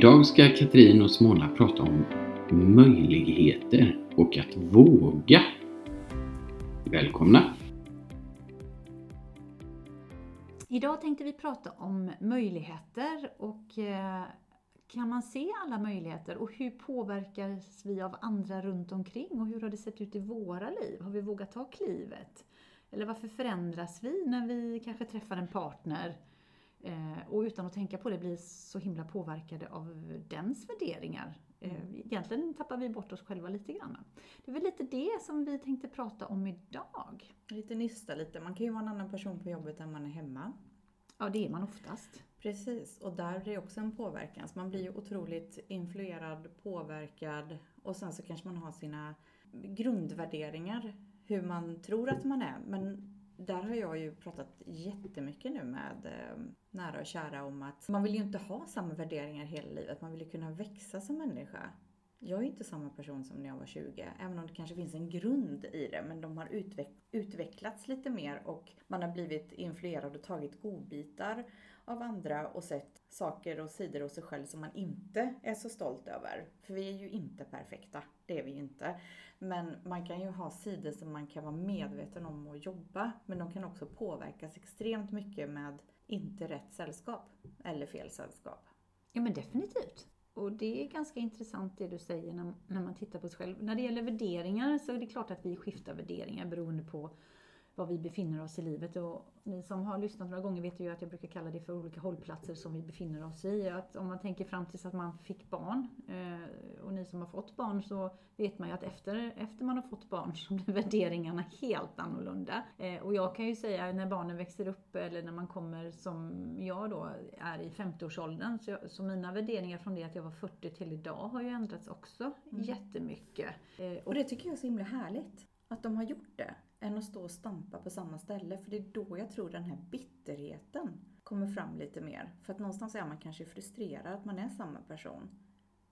Idag ska Katrin och Småla prata om möjligheter och att våga. Välkomna! Idag tänkte vi prata om möjligheter och eh, kan man se alla möjligheter och hur påverkas vi av andra runt omkring och hur har det sett ut i våra liv? Har vi vågat ta klivet? Eller varför förändras vi när vi kanske träffar en partner och utan att tänka på det blir så himla påverkade av dens värderingar? Eh, egentligen tappar vi bort oss själva lite grann. Det är väl lite det som vi tänkte prata om idag. Lite nysta lite. Man kan ju vara en annan person på jobbet än man är hemma. Ja, det är man oftast. Precis, och där är det också en påverkan. Så man blir ju otroligt influerad, påverkad och sen så kanske man har sina grundvärderingar, hur man tror att man är. Men där har jag ju pratat jättemycket nu med ehm, nära och kära om att man vill ju inte ha samma värderingar hela livet. Man vill ju kunna växa som människa. Jag är inte samma person som när jag var 20, även om det kanske finns en grund i det. Men de har utveck utvecklats lite mer och man har blivit influerad och tagit godbitar av andra och sett saker och sidor hos sig själv som man inte är så stolt över. För vi är ju inte perfekta, det är vi ju inte. Men man kan ju ha sidor som man kan vara medveten om och jobba. Men de kan också påverkas extremt mycket med inte rätt sällskap eller fel sällskap. Ja men definitivt. Och det är ganska intressant det du säger när, när man tittar på sig själv. När det gäller värderingar så är det klart att vi skiftar värderingar beroende på var vi befinner oss i livet. Och ni som har lyssnat några gånger vet ju att jag brukar kalla det för olika hållplatser som vi befinner oss i. Att om man tänker fram tills att man fick barn, eh, och ni som har fått barn, så vet man ju att efter, efter man har fått barn så blir värderingarna helt annorlunda. Eh, och jag kan ju säga när barnen växer upp eller när man kommer som jag då är i 50-årsåldern, så, så mina värderingar från det att jag var 40 till idag har ju ändrats också mm. jättemycket. Eh, och, och det tycker jag är så himla härligt att de har gjort det än att stå och stampa på samma ställe. För det är då jag tror den här bitterheten kommer fram lite mer. För att någonstans är man kanske frustrerad att man är samma person.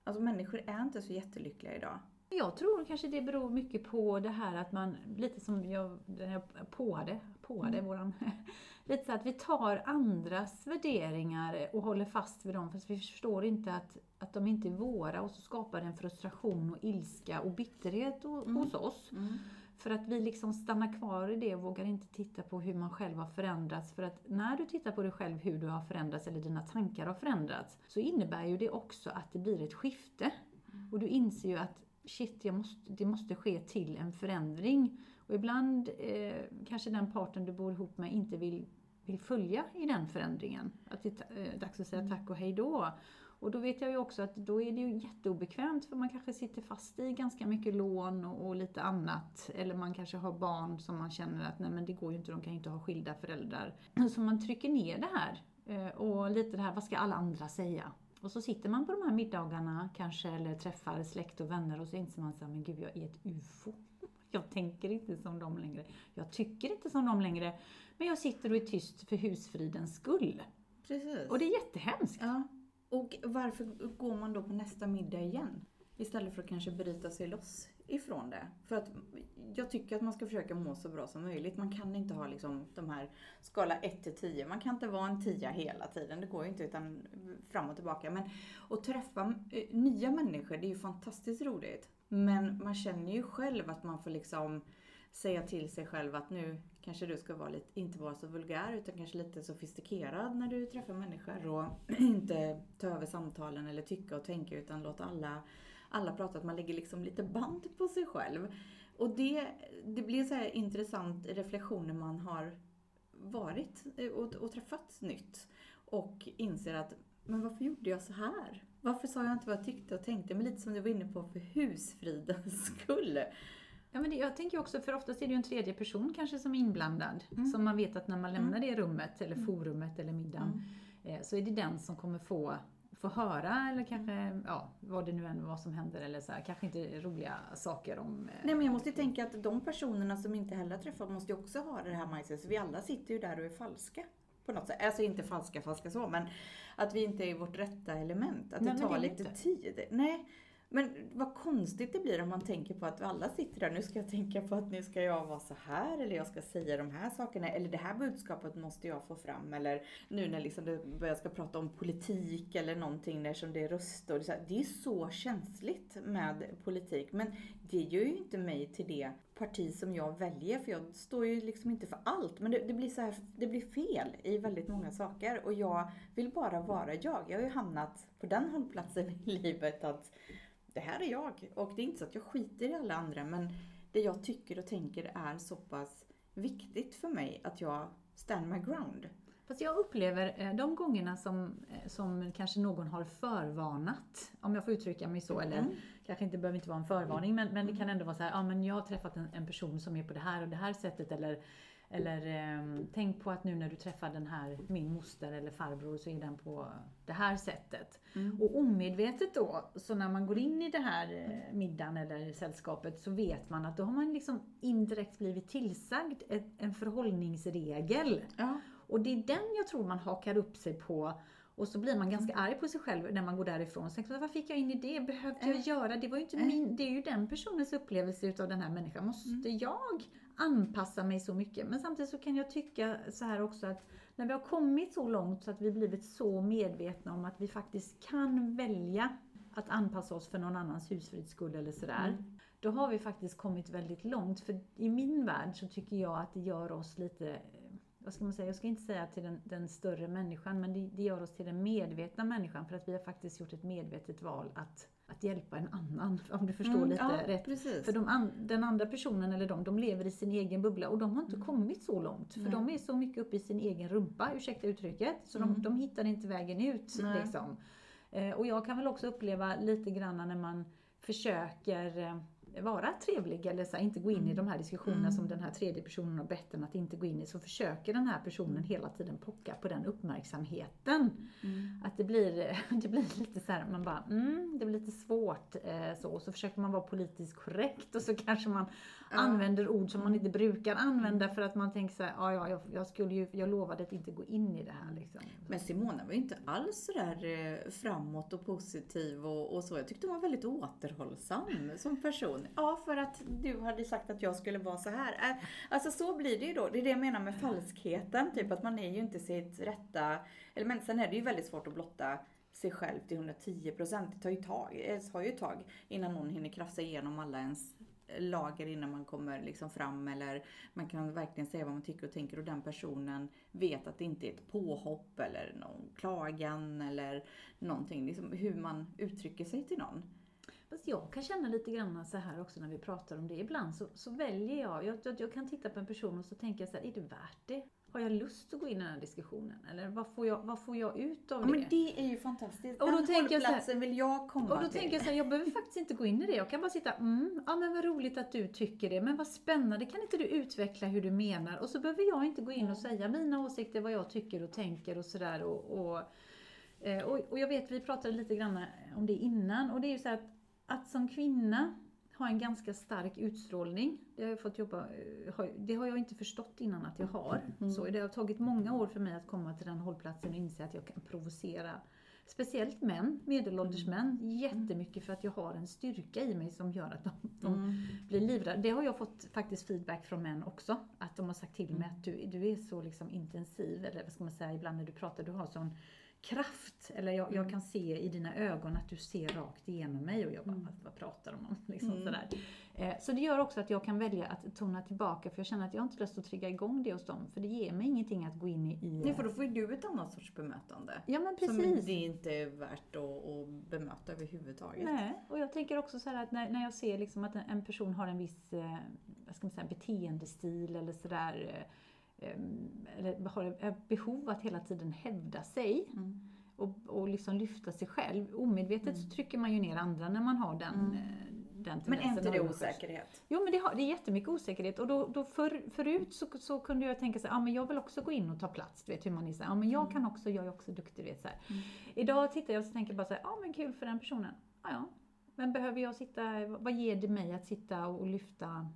Alltså människor är inte så jättelyckliga idag. Jag tror kanske det beror mycket på det här att man, lite som jag, jag påade, påade mm. våran, lite så att vi tar andras värderingar och håller fast vid dem fast vi förstår inte att, att de inte är våra och så skapar det en frustration och ilska och bitterhet mm. hos oss. Mm. För att vi liksom stannar kvar i det och vågar inte titta på hur man själv har förändrats. För att när du tittar på dig själv, hur du har förändrats eller dina tankar har förändrats, så innebär ju det också att det blir ett skifte. Mm. Och du inser ju att shit, jag måste, det måste ske till en förändring. Och ibland eh, kanske den parten du bor ihop med inte vill, vill följa i den förändringen. Att det är eh, dags att säga tack och hej då. Och då vet jag ju också att då är det ju jätteobekvämt för man kanske sitter fast i ganska mycket lån och, och, lite annat. Eller man kanske har barn som man känner att nej men det går ju inte, de kan ju inte ha skilda föräldrar. Så man trycker ner det här. Eh, och lite det här, vad ska alla andra säga? Och så sitter man på de här middagarna kanske, eller träffar släkt och vänner och så inser man så här, men gud jag är ett UFO. Jag tänker inte som dem längre. Jag tycker inte som dem längre. Men jag sitter och är tyst för husfridens skull. Precis. Och det är jättehemskt. Ja. Och varför går man då på nästa middag igen? Istället för att kanske bryta sig loss ifrån det. För att jag tycker att man ska försöka må så bra som möjligt. Man kan inte ha liksom de här skala 1 till 10. Man kan inte vara en 10 hela tiden. Det går ju inte utan fram och tillbaka. Men att träffa eh, nya människor, det är ju fantastiskt roligt. Men man känner ju själv att man får liksom säga till sig själv att nu kanske du ska vara lite, inte vara så vulgär utan kanske lite sofistikerad när du träffar människor och inte ta över samtalen eller tycka och tänka utan låta alla, alla prata. Att man lägger liksom lite band på sig själv. Och det, det blir så här intressant reflektion när man har varit eh, och, och träffat nytt och inser att men varför gjorde jag så här? Varför sa jag inte vad jag tyckte och tänkte? Men lite som du var inne på, för husfridens skull. Ja, men det, jag tänker också, för oftast är det ju en tredje person kanske som är inblandad. Mm. Som man vet att när man lämnar mm. det rummet, eller mm. forumet eller middagen, mm. eh, så är det den som kommer få få höra eller kanske, ja, vad det nu än vad som händer eller så här, kanske inte roliga saker om... Eh, Nej men jag måste ju tänka att de personerna som inte heller har träffat måste ju också ha det här mindset, så vi alla sitter ju där och är falska. På något sätt. Alltså inte falska, falska så, men att vi inte är i vårt rätta element. Att Nej, det tar det lite inte. tid. Nej, men vad konstigt det blir om man tänker på att alla sitter där, nu ska jag tänka på att nu ska jag vara så här eller jag ska säga de här sakerna. Eller det här budskapet måste jag få fram. Eller nu när liksom det börjar ska prata om politik eller någonting där som det är röster och det det är så känsligt med politik. Men det gör ju inte mig till det parti som jag väljer för jag står ju liksom inte för allt. Men det, det blir så här, det blir fel i väldigt många saker. Och jag vill bara vara jag. Jag har ju hamnat på den hållplatsen i livet att det här är jag. Och det är inte så att jag skiter i alla andra men det jag tycker och tänker är så pass viktigt för mig att jag stand my ground. Fast jag upplever eh, de gångerna som, eh, som kanske någon har förvarnat, om jag får uttrycka mig så, eller Mm. kanske inte behöver inte vara en förvarning, men, men det kan ändå vara så här, ja men jag har träffat en, en person som är på det här och det här sättet, eller, eller ehm, tänk på att nu när du träffar den här, min moster eller farbror, så är den på det här sättet. Mm. Och omedvetet då, så när man går in i det här eh, middagen eller sällskapet så vet man att då har man liksom indirekt blivit tillsagd ett, en förhållningsregel. Ja. Och det är den jag tror man hakar upp sig på. Och så blir man ganska arg på sig själv när man går därifrån. Så vad fick jag in i det? Behövde jag göra? Det var ju inte min, det är ju den personens upplevelse utav den här människan. Måste jag anpassa mig så mycket? Men samtidigt så kan jag tycka så här också att när vi har kommit så långt så att vi blivit så medvetna om att vi faktiskt kan välja att anpassa oss för någon annans husfrids skull eller sådär. Då har vi faktiskt kommit väldigt långt. För i min värld så tycker jag att det gör oss lite eh, vad ska man säga, jag ska inte säga till den, den större människan, men det, det gör oss till den medvetna människan för att vi har faktiskt gjort ett medvetet val att, att hjälpa en annan, om du förstår Mm, lite ja, rätt. precis. För de an, den andra personen eller de, de lever i sin egen bubbla och de har inte kommit så långt. För Nej. de är så mycket uppe i sin egen rumpa, ursäkta uttrycket, så Mm. de, de hittar inte vägen ut. Nej. Liksom. Eh, och jag kan väl också uppleva lite grann när man försöker eh, vara trevlig eller så här, inte gå in i de här diskussionerna Mm. som den här tredje personen har bett en att inte gå in i. Så försöker den här personen hela tiden pocka på den uppmärksamheten. Mm. Att det blir, det blir lite så här, man bara, mm, det blir lite svårt eh, så. Och så försöker man vara politiskt korrekt och så kanske man använder ord som man inte brukar använda för att man tänker så här, ja, ja, jag, jag, skulle ju, jag lovade att inte gå in i det här liksom. Men Simona var ju inte alls sådär eh, framåt och positiv och, och så. Jag tyckte hon var väldigt återhållsam som person. Ja, för att du hade sagt att jag skulle vara så här. Eh, Alltså så blir det ju då. Det är det jag menar med falskheten. Typ att man är ju inte sitt rätta... Eller men sen är det ju väldigt svårt att blotta sig själv till 110 procent. Det tar ju tag, det tar ju ett tag innan någon hinner krafsa igenom alla ens lager innan man kommer liksom fram eller man kan verkligen säga vad man tycker och tänker och den personen vet att det inte är ett påhopp eller någon klagan eller någonting. Liksom hur man uttrycker sig till någon. Fast jag kan känna lite grann så här också när vi pratar om det. Ibland så, så väljer jag, jag, jag, jag kan titta på en person och så tänker jag så här, är det värt det? Har jag lust att gå in i den här diskussionen? Eller vad får jag, vad får jag ut av Ja, det? men det är ju fantastiskt. Och då den tänker jag så här- vill jag komma Och då till. tänker jag så här, jag behöver faktiskt inte gå in i det. Jag kan bara sitta, mm, ja men vad roligt att du tycker det. Men vad spännande, kan inte du utveckla hur du menar? Och så behöver jag inte gå in och säga mina åsikter, vad jag tycker och tänker och sådär. Och, och, eh, och, och jag vet, vi pratade lite grann om det innan. Och det är ju så att, att som kvinna ha en ganska stark utstrålning. Det har jag fått jobba, eh, det har jag inte förstått innan att jag har. Så det har tagit många år för mig att komma till den hållplatsen och inse att jag kan provocera Speciellt män, medelålders män, jättemycket för att jag har en styrka i mig som gör att de, de Mm. blir livrädda. Det har jag fått faktiskt feedback från män också. Att de har sagt till mig att du, du är så liksom intensiv, eller vad ska man säga, ibland när du pratar, du har sån kraft. Eller jag, jag kan se i dina ögon att du ser rakt igenom mig och jag bara, vad, vad pratar de om? Liksom Mm. sådär. Eh, så det gör också att jag kan välja att tona tillbaka för jag känner att jag har inte lust att trigga igång det hos dem. För det ger mig ingenting att gå in i. i Nej, för då får ju du ett annat sorts bemötande. ja men Som precis. det inte är värt att, att bemöta överhuvudtaget. Nej, och jag tänker också så här att när, när jag ser liksom att en, en person har en viss eh, vad ska man säga, beteendestil eller sådär, eh, eller har ett behov att hela tiden hävda sig Mm. och, och liksom lyfta sig själv. Omedvetet så trycker man ju ner andra när man har den, Mm. eh, den Men är inte det osäkerhet? Jo men det, har, det är jättemycket osäkerhet och då, då för, förut så, så kunde jag tänka så här, ja men jag vill också gå in och ta plats, du vet hur man är så här, ja men jag kan också, jag är också duktig, du vet så. Mm. Idag tittar jag och tänker bara så här, ja men kul för den personen, ja ja. Men behöver jag sitta, vad ger det mig att sitta och lyfta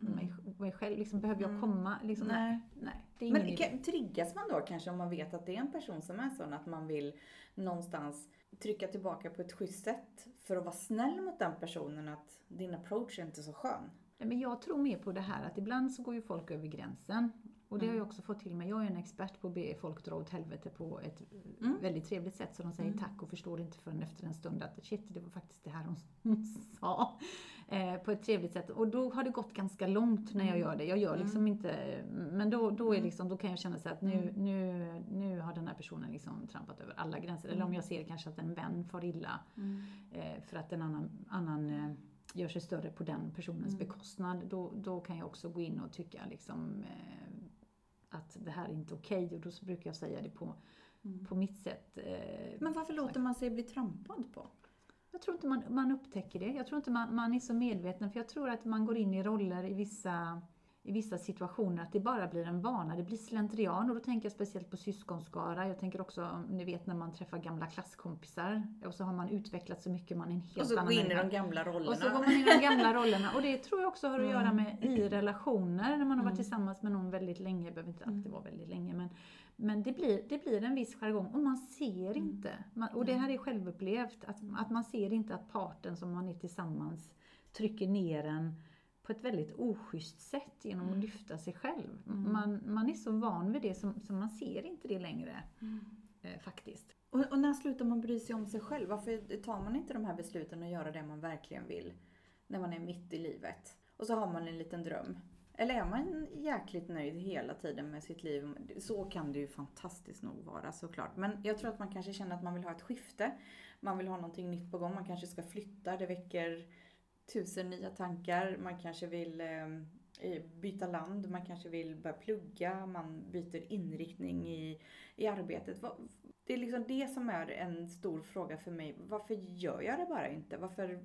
mig, mig själv. Liksom, behöver jag Mm. komma? Liksom, nej. nej. Ingen Men kan- triggas man då kanske om man vet att det är en person som är sån att man vill någonstans trycka tillbaka på ett schysst sätt för att vara snäll mot den personen att din approach är inte så skön? Nej, Men jag tror mer på det här att ibland så går ju folk över gränsen. Och det har Mm. jag också fått till mig. Jag är en expert på att be folk dra åt helvete på ett Mm. väldigt trevligt sätt. Så de säger Mm. tack och förstår inte förrän efter en stund att shit, det var faktiskt det här hon, sa. Eh, på ett trevligt sätt. Och då har det gått ganska långt när jag Mm. gör det. Jag gör liksom inte, men då, då, är Mm. liksom, då kan jag känna så att nu, Mm. nu, nu har den här personen liksom trampat över alla gränser. Eller om Mm. jag ser kanske att en vän far illa eh, för att en annan, annan eh, gör sig större på den personens Mm. bekostnad, då, då kan jag också gå in och tycka liksom, eh, att det här är inte okej och då så brukar jag säga det på, Mm. på mitt sätt. Eh, Men varför låter man sig bli trampad på? jag tror inte man, man upptäcker det. Jag tror inte man, man är så medveten för jag tror att man går in i roller i vissa, i vissa situationer att det bara blir en vana, det blir slentrian och då tänker jag speciellt på syskonskara. Jag tänker också, ni vet när man träffar gamla klasskompisar och så har man utvecklat så mycket, man är en helt Och så annan gå in i de gamla rollerna. Och så går man in i de gamla rollerna. Och det tror jag också har att göra Mm. med i relationer. När man har varit Mm. tillsammans med någon väldigt länge, det behöver inte alltid Mm. vara väldigt länge. Men, men det, blir, det blir en viss jargong och man ser inte. Man, och det här är självupplevt. Att, att man ser inte att parten som man är tillsammans trycker ner en på ett väldigt oschysst sätt genom att Mm. lyfta sig själv. Mm. Man, man är så van vid det som, som man ser inte det längre. Mm. Eh, faktiskt. Och, och när slutar man bry sig om sig själv? Varför tar man inte de här besluten och göra det man verkligen vill när man är mitt i livet? Och så har man en liten dröm. Eller är man jäkligt nöjd hela tiden med sitt liv? Så kan det ju fantastiskt nog vara såklart. Men jag tror att man kanske känner att man vill ha ett skifte. Man vill ha någonting nytt på gång. Man kanske ska flytta. Det väcker tusen nya tankar. Man kanske vill ehm, eh, byta land. Man kanske vill börja plugga. Man byter inriktning i, i arbetet. Det är liksom det som är en stor fråga för mig. Varför gör jag det bara inte? Varför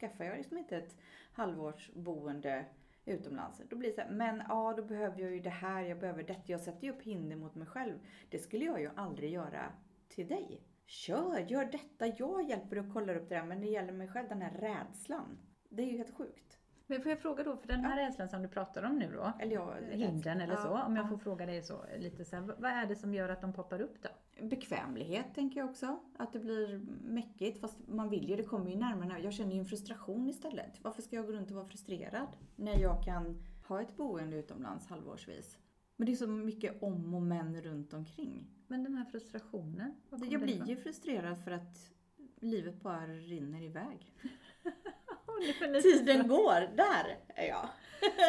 skaffar jag liksom inte ett halvårsboende utomlands? Då blir det så här, men ja, då behöver jag ju det här, jag behöver detta. Jag sätter ju upp hinder mot mig själv. Det skulle jag ju aldrig göra till dig. Kör, gör detta. Jag hjälper dig och kollar upp det där. Men det gäller mig själv, den här rädslan. Det är ju helt sjukt. Men får jag fråga då, för den här rädslan som du pratar om nu då, Eller jag, hindren eller Ja, så, om jag ja. får fråga dig så lite så här, vad- är det som gör att de poppar upp då? Bekvämlighet tänker jag också. Att det blir mäckigt. Fast man vill ju, det kommer ju närmare. Jag känner ju en frustration istället. Varför ska jag gå runt och vara frustrerad? När jag kan ha ett boende utomlands halvårsvis. Men det är så mycket om och men runt omkring. Men den här frustrationen, Jag blir ju frustrerad för att livet bara rinner iväg. Tiden går, där är jag.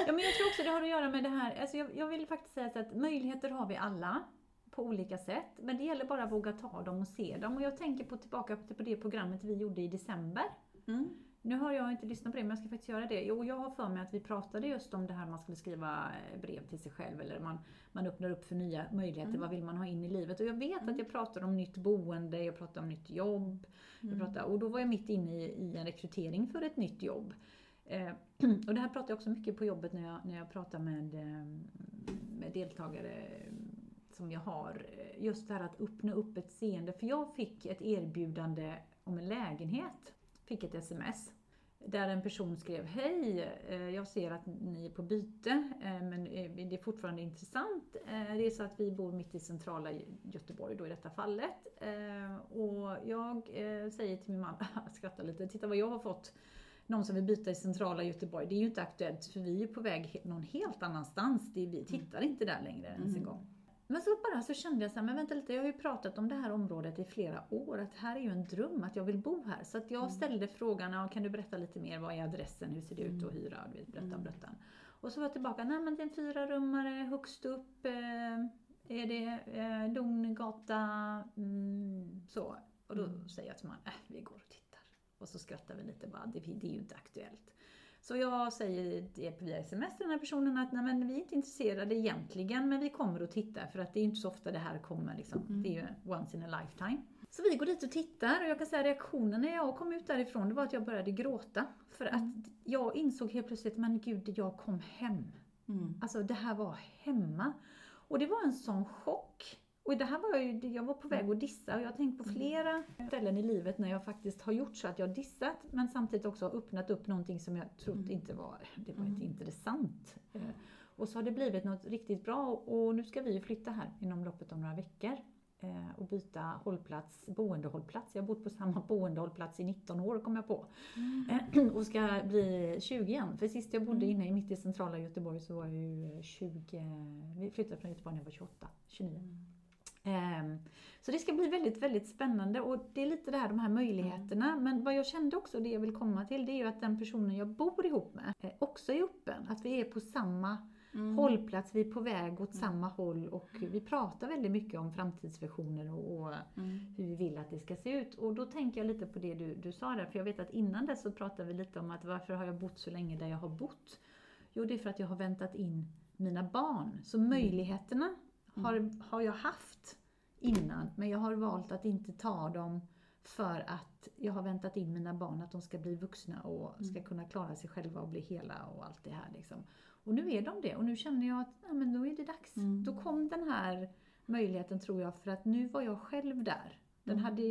Ja, men jag tror också det har att göra med det här, alltså jag, jag vill faktiskt säga att möjligheter har vi alla på olika sätt, men det gäller bara att våga ta dem och se dem. Och jag tänker på, tillbaka på det programmet vi gjorde i december. Mm. Nu har jag inte lyssnat på det, men jag ska faktiskt göra det. Jo, jag har för mig att vi pratade just om det här man skulle skriva eh, brev till sig själv, eller man, man öppnar upp för nya möjligheter. Mm. Vad vill man ha in i livet? Och jag vet att jag pratar om nytt boende, jag pratar om nytt jobb. Jag Mm. pratar, och då var jag mitt inne i, i en rekrytering för ett nytt jobb. Eh, och det här pratar jag också mycket på jobbet när jag, när jag pratar med, eh, med deltagare eh, som jag har. Just det här att öppna upp ett seende. För jag fick ett erbjudande om en lägenhet. Fick ett sms. Där en person skrev Hej, eh, jag ser att ni är på byte eh, men eh, det är fortfarande intressant. Det är så att vi bor mitt i centrala Göteborg då i detta fallet. Och jag säger till min man, skrattar lite, titta vad jag har fått någon som vill byta i centrala Göteborg. Det är ju inte aktuellt för vi är på väg någon helt annanstans. Det vi tittar inte där längre ens en Mm. gång. Men så bara så kände jag så här, men vänta lite, jag har ju pratat om det här området i flera år, att här är ju en dröm, att jag vill bo här. Så att jag Mm. ställde frågan, kan du berätta lite mer, vad är adressen, hur ser det ut att hyra, du vet, berätta Mm. berätta. Och så var jag tillbaka, nej men det är en fyrarummare, högst upp eh, är det eh, Lugngata, mm, så. Och då Mm. säger jag till man, äh, vi går och tittar. Och så skrattar vi lite bara, det, det är ju inte aktuellt. Så jag säger det via sms till den här personen att nej men vi är inte intresserade egentligen men vi kommer att titta för att det är inte så ofta det här kommer liksom. Mm. Det är ju once in a lifetime. Så vi går dit och tittar och jag kan säga reaktionen när jag kom ut därifrån det var att jag började gråta. För att jag insåg helt plötsligt, men gud jag kom hem. Mm. Alltså det här var hemma. Och det var en sån chock. Och det här var jag ju, jag var på väg att dissa och jag har tänkt på flera ställen i livet när jag faktiskt har gjort så att jag har dissat men samtidigt också öppnat upp någonting som jag trott inte var, det var inte intressant. Eh, Och så har det blivit något riktigt bra och nu ska vi ju flytta här inom loppet av några veckor eh, och byta hållplats, boendehållplats. Jag har bott på samma boendehållplats i 19 år kom jag på. Eh, Och ska bli 20 igen. För sist jag bodde inne i mitt i centrala Göteborg så var jag ju 20, vi flyttade från Göteborg när jag var 28, 29. Ehm, Så det ska bli väldigt, väldigt spännande och det är lite det här, de här möjligheterna. Men vad jag kände också, det jag vill komma till, det är ju att den personen jag bor ihop med eh, också är öppen. Att vi är på samma Mm. hållplats, vi är på väg åt samma håll och vi pratar väldigt mycket om framtidsvisioner och, och Mm. hur vi vill att det ska se ut. Och då tänker jag lite på det du, du sa där, för jag vet att innan dess så pratade vi lite om att varför har jag bott så länge där jag har bott? Jo, det är för att jag har väntat in mina barn. Så möjligheterna har, har jag haft innan, men jag har valt att inte ta dem för att jag har väntat in mina barn att de ska bli vuxna och ska kunna klara sig själva och bli hela och allt det här. Liksom. Och nu är de det och nu känner jag att ja, men då är det dags. Mm. Då kom den här möjligheten tror jag för att nu var jag själv där. Den Mm. hade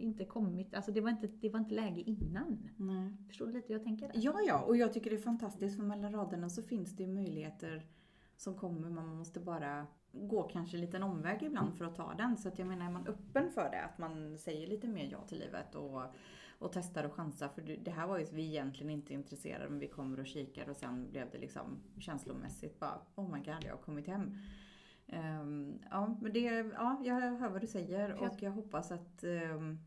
inte kommit, alltså det var inte, det var inte läge innan. Nej. Förstår du lite hur jag tänker? Där? Ja, ja, och jag tycker det är fantastiskt för mellan raderna så finns det möjligheter som kommer, man måste bara gå kanske en liten omväg ibland för att ta den. Så att jag menar, är man öppen för det, att man säger lite mer ja till livet och, och testar och chansar. För det här var ju vi egentligen inte intresserade, men vi kommer och kikar och sen blev det liksom känslomässigt bara, oh my god, jag har kommit hem. Ehm, ja, men det, ja, jag hör vad du säger och jag hoppas att ehm,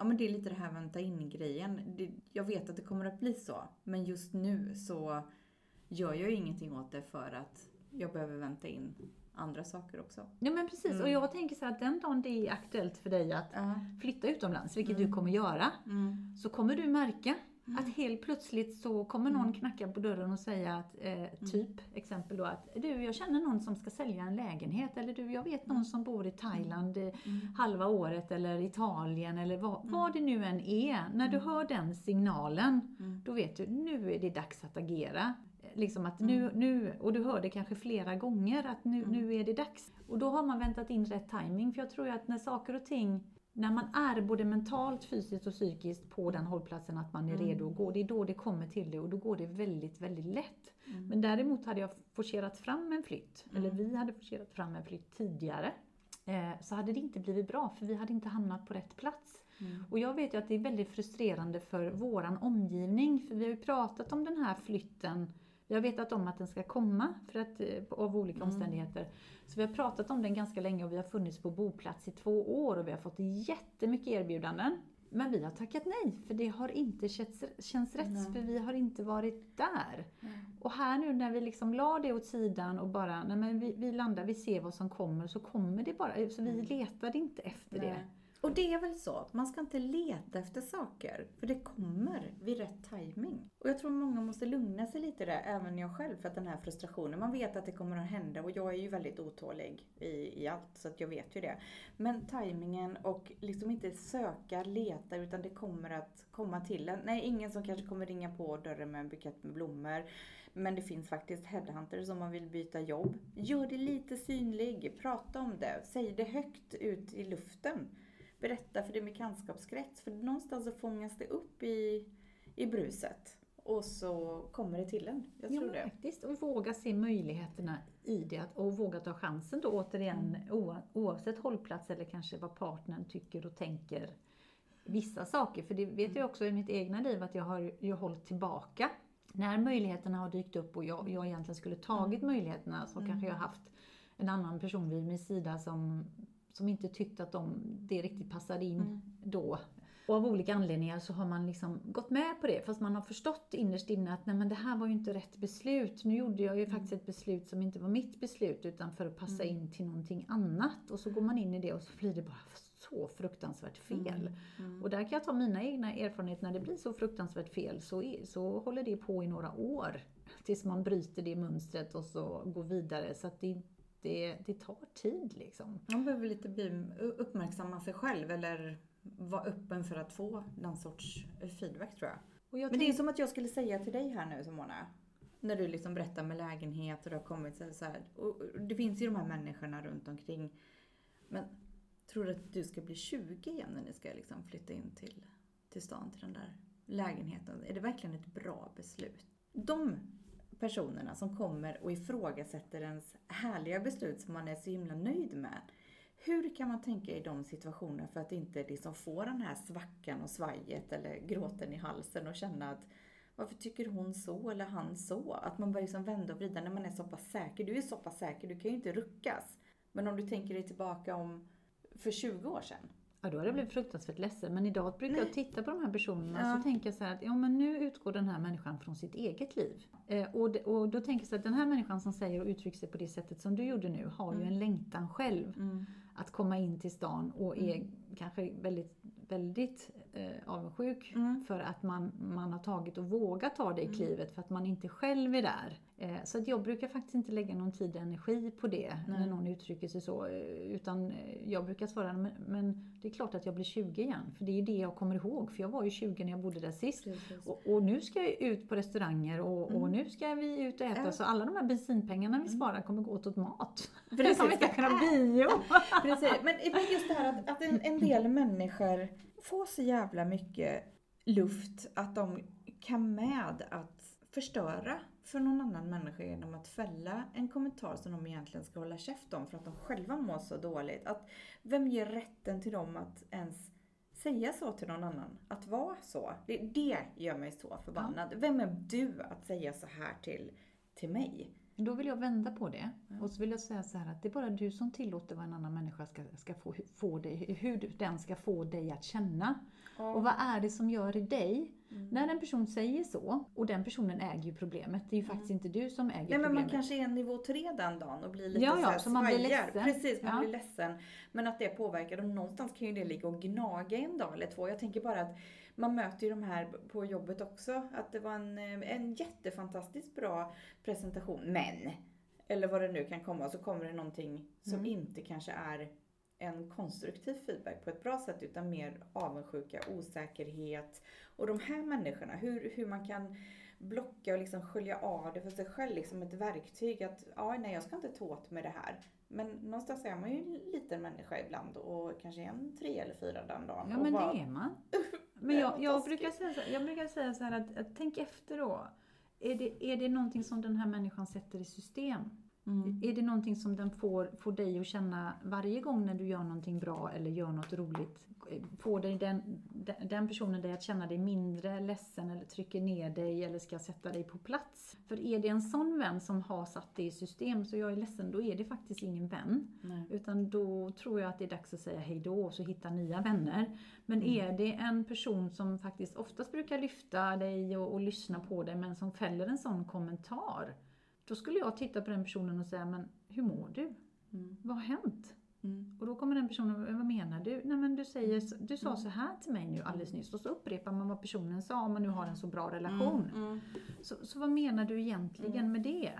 Ja men det är lite det här vänta in grejen. Det, jag vet att det kommer att bli så. Men just nu så gör jag ju ingenting åt det för att jag behöver vänta in andra saker också. Ja men precis, Mm. och jag tänker så här att den dagen det är aktuellt för dig att Ja. flytta utomlands, vilket Mm. du kommer göra, Mm. så kommer du märka att helt plötsligt så kommer någon Mm. knacka på dörren och säga att, eh, typ, exempel då att du, jag känner någon som ska sälja en lägenhet, eller du, jag vet någon som bor i Thailand eh, Mm. halva året, eller Italien, eller vad, vad det nu än är. När du hör den signalen, Mm. då vet du, nu är det dags att agera. Liksom att nu, nu, och du hör det kanske flera gånger, att nu, nu är det dags. Och då har man väntat in rätt timing för jag tror ju att när saker och ting när man är både mentalt, fysiskt och psykiskt på den hållplatsen att man är Mm. redo att gå, det är då det kommer till det och då går det väldigt, väldigt lätt. Mm. Men däremot hade jag forcerat fram en flytt, eller vi hade forcerat fram en flytt tidigare, eh, så hade det inte blivit bra för vi hade inte hamnat på rätt plats. Mm. Och jag vet ju att det är väldigt frustrerande för våran omgivning, för vi har ju pratat om den här flytten vi har vetat om att den ska komma för att, eh, av olika Mm. omständigheter. Så vi har pratat om den ganska länge och vi har funnits på boplats i två år och vi har fått jättemycket erbjudanden. Men vi har tackat nej, för det har inte känts, känts rätt, Nej. för vi har inte varit där. Nej. Och här nu när vi liksom la det åt sidan och bara, nej men vi, vi landar, vi ser vad som kommer, så kommer det bara. Så vi letade inte efter det. Och det är väl så, man ska inte leta efter saker, för det kommer vid rätt timing. Och jag tror många måste lugna sig lite där, även jag själv, för att den här frustrationen, man vet att det kommer att hända och jag är ju väldigt otålig i, i allt, så att jag vet ju det. Men timingen och liksom inte söka, leta, utan det kommer att komma till en. Nej, ingen som kanske kommer ringa på dörren med en bukett med blommor. Men det finns faktiskt headhunters om man vill byta jobb. Gör det lite synlig, prata om det, säg det högt ut i luften berätta för din bekantskapskrets. För någonstans så fångas det upp i, i bruset. Och så kommer det till en. Jag tror ja, det. faktiskt. Och våga se möjligheterna i det och våga ta chansen då återigen oa- oavsett hållplats eller kanske vad partnern tycker och tänker vissa saker. För det vet jag också i mitt egna liv att jag har ju hållit tillbaka. När möjligheterna har dykt upp och jag, jag egentligen skulle tagit möjligheterna så kanske jag haft en annan person vid min sida som, som inte tyckte att de, det riktigt passade in Mm. då. Och av olika anledningar så har man liksom gått med på det fast man har förstått innerst inne att nej men det här var ju inte rätt beslut. Nu gjorde jag ju faktiskt ett beslut som inte var mitt beslut utan för att passa in till någonting annat. Och så går man in i det och så blir det bara så fruktansvärt fel. Mm. Och där kan jag ta mina egna erfarenheter när det blir så fruktansvärt fel så, så håller det på i några år. Tills man bryter det mönstret och så går vidare. Så att det, det, det tar tid liksom. Man behöver lite bli, uppmärksamma sig själv eller vara öppen för att få den sorts feedback tror jag. Jag Men det är som att jag skulle säga till dig här nu Simona. När du liksom berättar med lägenhet och det har kommit så så här. Och det finns ju de här människorna runt omkring. Men tror du att du ska bli 20 igen när ni ska liksom flytta in till, till stan, till den där lägenheten? Är det verkligen ett bra beslut? De personerna som kommer och ifrågasätter ens härliga beslut som man är så himla nöjd med. Hur kan man tänka i de situationerna för att inte liksom få den här svackan och svajet eller gråten i halsen och känna att varför tycker hon så eller han så? Att man börjar liksom vända och vrida när man är så pass säker. Du är så pass säker, du kan ju inte ruckas. Men om du tänker dig tillbaka om för 20 år sedan. Ja, då hade jag blivit fruktansvärt ledsen. Men idag brukar Nej. jag titta på de här personerna Ja. så tänker jag så här att ja, men nu utgår den här människan från sitt eget liv. Eh, och, det, och då tänker jag så att den här människan som säger och uttrycker sig på det sättet som du gjorde nu har ju Mm. en längtan själv att komma in till stan och är Mm. Kanske väldigt, väldigt eh, avundsjuk Mm. för att man, man har tagit och vågat ta det Mm. klivet för att man inte själv är där. Eh, så att jag brukar faktiskt inte lägga någon tid och energi på det när Nej. någon uttrycker sig så. eh, Utan eh, jag brukar svara, men, men det är klart att jag blir 20 igen. För det är ju det jag kommer ihåg. För jag var ju 20 när jag bodde där sist. Och, och nu ska jag ut på restauranger och, och Mm. nu ska vi ut och äta. Ja. Så alla de här bensinpengarna vi Mm. sparar kommer gå åt mat. Precis. Som vi ska kunna bio. Precis, men just det här att, att en, en del människor får så jävla mycket luft att de kan med att förstöra för någon annan människa genom att fälla en kommentar som de egentligen ska hålla käft om för att de själva mår så dåligt. Att vem ger rätten till dem att ens säga så till någon annan? Att vara så? Det, det gör mig så förbannad. Vem är du att säga så här till, till mig? Då vill jag vända på det. Ja. Och så vill jag säga så här att det är bara du som tillåter vad en annan människa ska, ska få, få dig, hur den ska få dig att känna. Och vad är det som gör i dig? Mm. När en person säger så, och den personen äger ju problemet, det är ju faktiskt inte du som äger Nej men man problemet. kanske är nivå tre den dagen och blir lite Ja, ja, så här så man blir ledsen. Precis, man Ja. blir ledsen. Men att det påverkar dem. Någonstans kan ju det ligga och gnaga en dag eller två. Jag tänker bara att man möter ju de här på jobbet också. Att det var en, eh, en jättefantastiskt bra presentation. Men, eller vad det nu kan komma, så kommer det någonting som Mm. inte kanske är en konstruktiv feedback på ett bra sätt utan mer avundsjuka, osäkerhet. Och de här människorna, hur, hur man kan blocka och liksom skölja av det för sig själv, liksom ett verktyg att ja, nej jag ska inte ta åt mig det här. Men någonstans är man ju en liten människa ibland och kanske en tre eller fyra den dagen. Ja men bara, det är man. Men jag, jag, brukar säga så, jag brukar säga så här att, att tänk efter då. Är det, är det någonting som den här människan sätter i system? Mm. Är det någonting som den får, får dig att känna varje gång när du gör någonting bra eller gör något roligt? Får dig den, den- den personen dig att känna dig mindre ledsen eller trycker ner dig eller ska sätta dig på plats? För är det en sån vän som har satt det i system så jag är ledsen, då är det faktiskt ingen vän. Nej. Utan då tror jag att det är dags att säga hej då och så hitta nya vänner. Men Mm. är det en person som faktiskt oftast brukar lyfta dig och, och lyssna på dig men som fäller en sån kommentar. Då skulle jag titta på den personen och säga, men hur mår du? Mm. Vad har hänt? Mm. Och då kommer den personen, vad menar du? Nej men du, säger, så- du sa Mm. så här till mig nu alldeles nyss. Och så upprepar man vad personen sa om man nu har en så bra relation. Mm. Mm. Så, så vad menar du egentligen Mm. med det?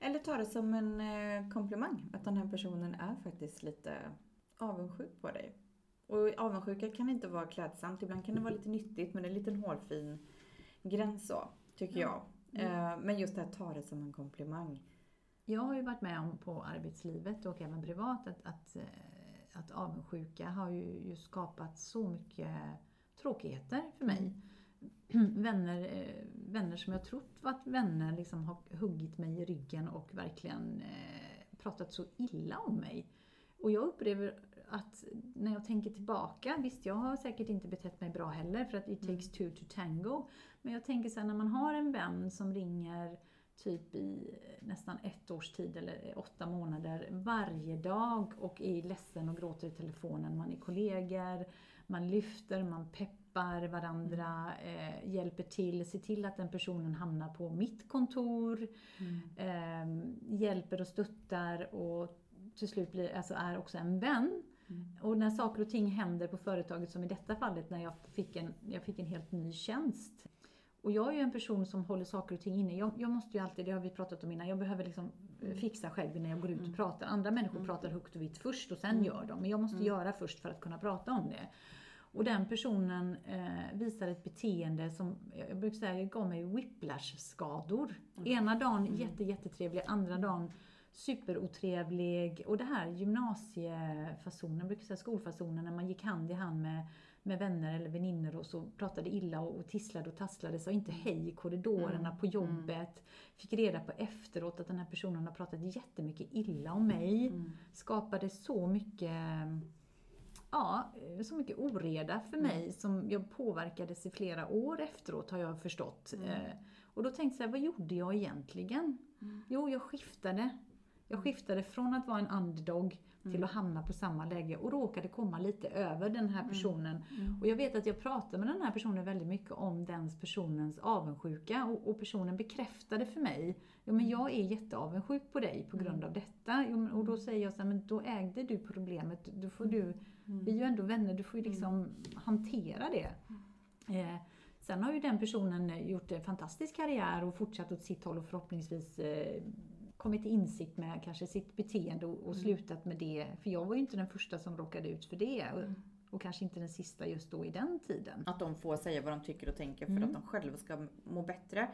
Eller ta det som en eh, komplimang, att den här personen är faktiskt lite avundsjuk på dig. Och avundsjuka kan inte vara klädsamt, ibland kan det vara lite nyttigt men det är en liten hårfin gräns så, tycker jag. Eh, Men just det här, ta det som en komplimang. Jag har ju varit med om på arbetslivet och även privat att, att, eh, att avundsjuka har ju, ju skapat så mycket tråkigheter för mig. Vänner, eh, vänner som jag trott varit vänner liksom har huggit mig i ryggen och verkligen pratat så illa om mig. Och jag upplever att när jag tänker tillbaka, visst jag har säkert inte betett mig bra heller för att it takes two to tango. Men jag tänker så här, när man har en vän som ringer typ i nästan ett års tid eller åtta månader varje dag och är ledsen och gråter i telefonen. Man är kollegor, man lyfter, man peppar varandra, eh, hjälper till, ser till att den personen hamnar på mitt kontor, eh, hjälper och stöttar och till slut blir, alltså är också en vän. Mm. Och när saker och ting händer på företaget, som i detta fallet när jag fick en, jag fick en helt ny tjänst. Och jag är ju en person som håller saker och ting inne. Jag, jag måste ju alltid, det har vi pratat om innan, jag behöver liksom eh, fixa själv när jag går ut och Mm. pratar. Andra människor Mm. pratar högt och vitt först och sen Mm. gör de. Men jag måste Mm. göra först för att kunna prata om det. Och den personen eh, visar ett beteende som, jag brukar säga, gav mig whiplash-skador. Mm. Ena dagen Mm. jätte, jättetrevlig, andra dagen superotrevlig. Och det här gymnasiefasonen, brukar säga skolfasonen, när man gick hand i hand med, med vänner eller väninnor och så pratade illa och, och tisslade och tasslade, sa inte hej i korridorerna Mm, på jobbet. Fick reda på efteråt att den här personen har pratat jättemycket illa om mig. Mm. Skapade så mycket Ja, så mycket oreda för mig som jag påverkades i flera år efteråt har jag förstått. Eh, Och då tänkte jag, vad gjorde jag egentligen? Jo, jag skiftade. Jag skiftade från att vara en underdog till att hamna på samma läge och råkade komma lite över den här personen. Och jag vet att jag pratade med den här personen väldigt mycket om den personens avundsjuka och, och personen bekräftade för mig, ja men jag är jätteavundsjuk på dig på grund av detta. Jo, men- och då säger jag så här, men då ägde du problemet, då får du, vi är ju ändå vänner, du får ju liksom hantera det. Eh, sen har ju den personen gjort en fantastisk karriär och fortsatt åt sitt håll och förhoppningsvis eh, kommit till insikt med kanske sitt beteende och, och slutat med det. För jag var ju inte den första som råkade ut för det. Och, och kanske inte den sista just då i den tiden. Att de får säga vad de tycker och tänker för Mm. att de själva ska må bättre.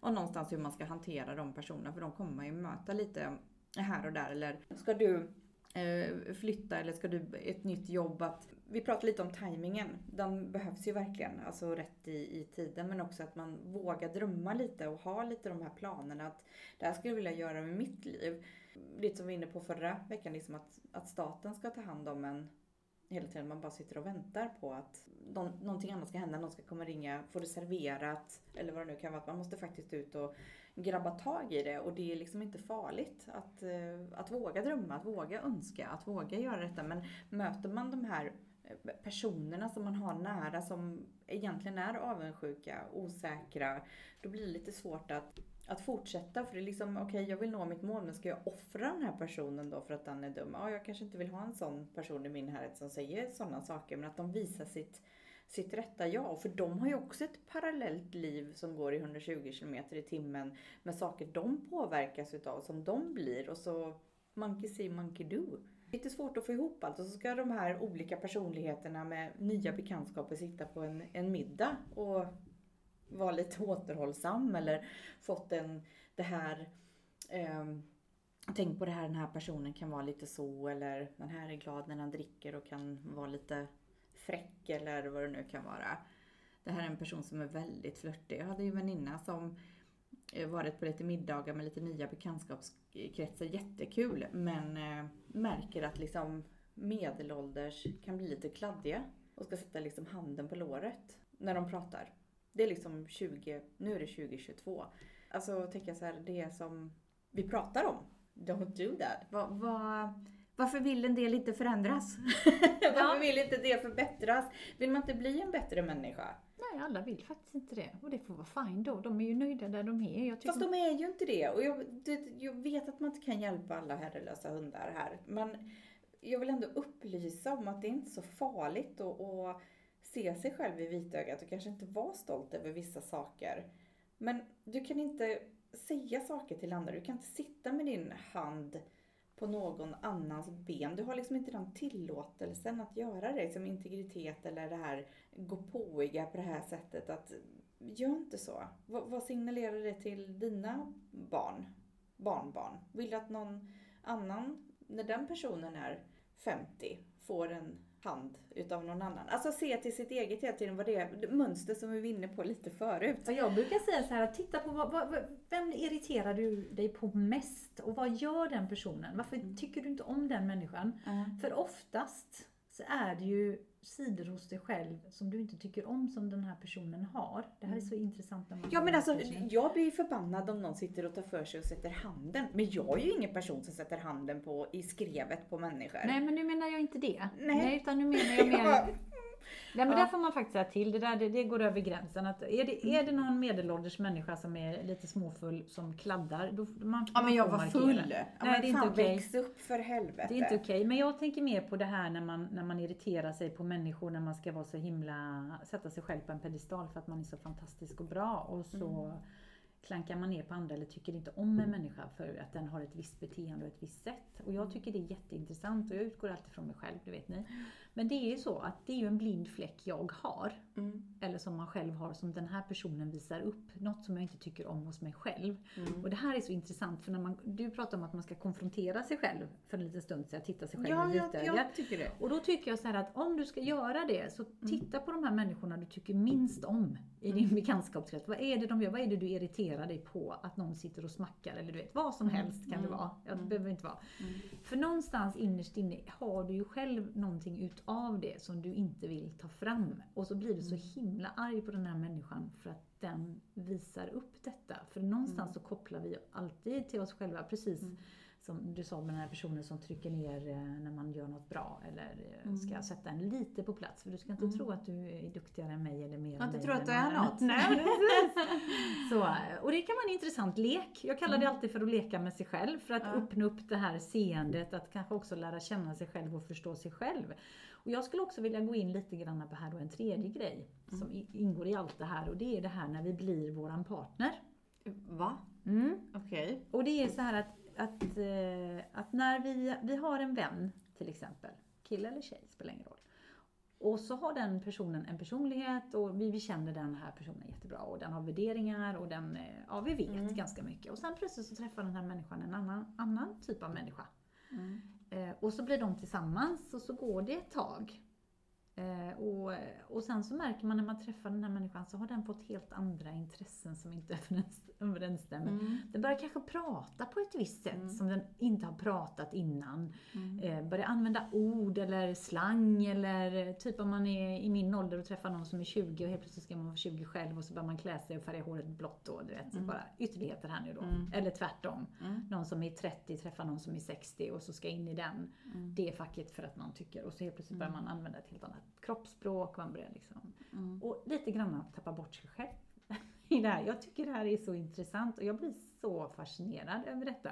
Och någonstans hur man ska hantera de personerna för de kommer man ju möta lite här och där. Eller ska du Eh, flytta eller ska du ett nytt jobb? Att, vi pratade lite om tajmingen. Den behövs ju verkligen, alltså rätt i, i tiden. Men också att man vågar drömma lite och ha lite de här planerna. Att det här skulle jag vilja göra med mitt liv. Lite som vi var inne på förra veckan, liksom att, att staten ska ta hand om en hela tiden. Man bara sitter och väntar på att någon, någonting annat ska hända. Någon ska komma och ringa, få det serverat eller vad det nu kan vara. Att man måste faktiskt ut och grabba tag i det. Och det är liksom inte farligt att, eh, att våga drömma, att våga önska, att våga göra detta. Men möter man de här eh, personerna som man har nära som egentligen är avundsjuka, osäkra. Då blir det lite svårt att att fortsätta för det är liksom, okej jag vill nå mitt mål men ska jag offra den här personen då för att den är dum? Ja, jag kanske inte vill ha en sån person i min närhet som säger sådana saker men att de visar sitt, sitt rätta jag. För de har ju också ett parallellt liv som går i 120 km i timmen med saker de påverkas utav som de blir och så monkey see, monkey do. Lite svårt att få ihop allt och så ska de här olika personligheterna med nya bekantskaper sitta på en, en middag och vara lite återhållsam eller fått en, det här eh, Tänk på det här, den här personen kan vara lite så eller den här är glad när han dricker och kan vara lite fräck eller vad det nu kan vara. Det här är en person som är väldigt flörtig. Jag hade ju en väninna som eh, varit på lite middagar med lite nya bekantskapskretsar. Jättekul. Men eh, märker att liksom medelålders kan bli lite kladdiga och ska sätta liksom handen på låret när de pratar. Det är liksom 20, nu är det 2022. Alltså tänker jag så här, det som vi pratar om. Don't do that. Va, va, varför vill en del inte förändras? varför vill inte det förbättras? Vill man inte bli en bättre människa? Nej, alla vill faktiskt inte det. Och det får vara fine då. De är ju nöjda där de är. Jag tycker Fast de är ju inte det. Och jag, det, jag vet att man inte kan hjälpa alla herrelösa hundar här. Men jag vill ändå upplysa om att det är inte så farligt att, att se sig själv i vitögat och kanske inte vara stolt över vissa saker. Men du kan inte säga saker till andra. Du kan inte sitta med din hand på någon annans ben. Du har liksom inte den tillåtelsen att göra det. Som integritet eller det här gå påiga på det här sättet. Att Gör inte så. Vad, vad signalerar det till dina barn? Barnbarn? Vill du att någon annan, när den personen är 50, får en hand utav någon annan? Alltså se till sitt eget hela tiden, vad det är, mönster som vi var inne på lite förut. Ja, Jag brukar säga så här, titta på vad, vad, vem irriterar du dig på mest och vad gör den personen? Varför tycker du inte om den människan? För oftast så är det ju sidor hos dig själv som du inte tycker om som den här personen har. Det här är så intressant när man Ja men alltså jag blir förbannad om någon sitter och tar för sig och sätter handen. Men jag är ju ingen person som sätter handen på, i skrevet på människor. Nej men nu menar jag inte det. Nej. utan nu menar jag mer... Ja. Nej men Ja. där får man faktiskt säga till. Det där det, det går över gränsen. Att är, det, är det någon medelålders människa som är lite småfull som kladdar, då man Ja men jag var markera. full. Ja, Nej, men det är inte okej. väx upp för helvete. Det är inte okej. Men jag tänker mer på det här när man, när man irriterar sig på människor, när man ska vara så himla, sätta sig själv på en pedestal för att man är så fantastisk och bra och så Mm. klankar man ner på andra eller tycker inte om en människa för att den har ett visst beteende och ett visst sätt. Och jag tycker det är jätteintressant och jag utgår alltid från mig själv, det vet ni. Men det är ju så att det är ju en blind fläck jag har. Mm. Eller som man själv har, som den här personen visar upp. Något som jag inte tycker om hos mig själv. Mm. Och det här är så intressant för när man, du pratar om att man ska konfrontera sig själv för en liten stund sedan, titta sig själv Ja, i vitögat. jag tycker det. Och då tycker jag så att om du ska göra det, så Mm. titta på de här människorna du tycker minst om i din bekantskapskrets. Vad är det de gör? Vad är det du irriterar dig på? Att någon sitter och smackar eller du vet, vad som helst kan det Mm. vara. Ja, det Mm. behöver inte vara. Mm. För någonstans innerst inne har du ju själv någonting utav det som du inte vill ta fram. Och så blir du så Mm. himla arg på den här människan för att den visar upp detta. För någonstans så kopplar vi alltid till oss själva, precis Mm. som du sa med den här personen som trycker ner eh, när man gör något bra eller eh, ska Mm. sätta en lite på plats. För du ska inte Mm. tro att du är duktigare än mig eller mer än inte mig tror eller att du är något. Nej. Så, och det kan vara en intressant lek. Jag kallar det Mm. alltid för att leka med sig själv för att Ja. öppna upp det här seendet, att kanske också lära känna sig själv och förstå sig själv. Och jag skulle också vilja gå in lite grann på här då en tredje grej Mm. som ingår i allt det här och det är det här när vi blir våran partner. Va? Mm. Okej. Och det är så här att, att, eh, att när vi, vi har en vän till exempel, kille eller tjej spelar ingen roll. Och så har den personen en personlighet och vi, vi känner den här personen jättebra och den har värderingar och den, eh, ja vi vet Mm. ganska mycket. Och sen plötsligt så träffar den här människan en annan, annan typ av människa. Mm. Eh, och så blir de tillsammans och så går det ett tag. Eh, och, och sen så märker man när man träffar den här människan så har den fått helt andra intressen som inte överens- överensstämmer. Mm. Den börjar kanske prata på ett visst sätt Mm. som den inte har pratat innan. Mm. Eh, börjar använda ord eller slang eller typ om man är i min ålder och träffar någon som är 20 och helt plötsligt ska man vara 20 själv och så börjar man klä sig och färga håret blått då. Du vet, Mm. bara ytterligheter här nu då. Mm. Eller tvärtom. Mm. Någon som är 30 träffar någon som är 60 och så ska in i den, det facket för att någon tycker. Och så helt plötsligt börjar man använda ett helt annat kroppsspråk. Man börjar liksom Mm. och lite grann tappa bort sig själv i det här. Jag tycker det här är så intressant och jag blir så fascinerad över detta.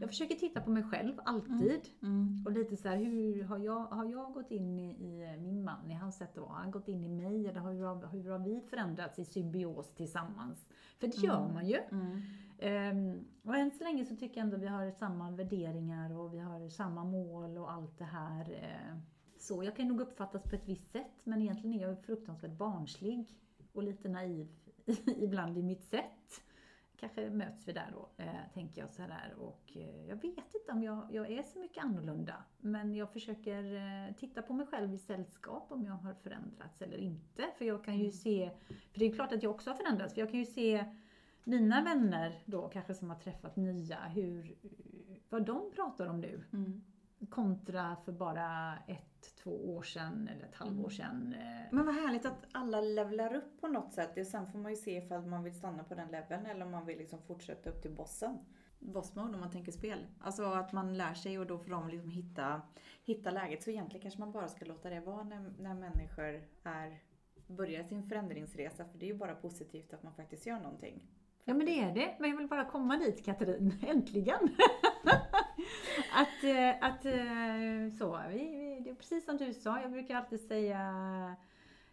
Jag försöker titta på mig själv, alltid. Mm. Och lite så här, hur har jag, har jag gått in i, i min man, i hans sätt att vara? Har han gått in i mig? Eller hur har, hur har vi förändrats i symbios tillsammans? För det gör Mm. man ju. Mm. Ehm, och än så länge så tycker jag ändå vi har samma värderingar och vi har samma mål och allt det här. eh. Så jag kan nog uppfattas på ett visst sätt men egentligen är jag fruktansvärt barnslig och lite naiv ibland i mitt sätt. Kanske möts vi där då, eh, tänker jag så här. Och eh, jag vet inte om jag, jag är så mycket annorlunda. Men jag försöker eh, titta på mig själv i sällskap om jag har förändrats eller inte. För jag kan ju se, för det är klart att jag också har förändrats. För jag kan ju se mina vänner då kanske som har träffat nya, hur, vad de pratar om nu. Mm. Kontra för bara ett, två år sedan eller ett halvår sedan. eh. Men vad härligt att alla levlar upp på något sätt. Och sen får man ju se ifall man vill stanna på den leveln eller om man vill liksom fortsätta upp till bossen. Boss mode om man tänker spel. Alltså att man lär sig och då får de liksom hitta, hitta läget. Så egentligen kanske man bara ska låta det vara när, när människor är, börjar sin förändringsresa. För det är ju bara positivt att man faktiskt gör någonting. Ja men det är det. Men jag vill bara komma dit Katrin, äntligen! att, eh, att eh, så, vi, det är precis som du sa, jag brukar alltid säga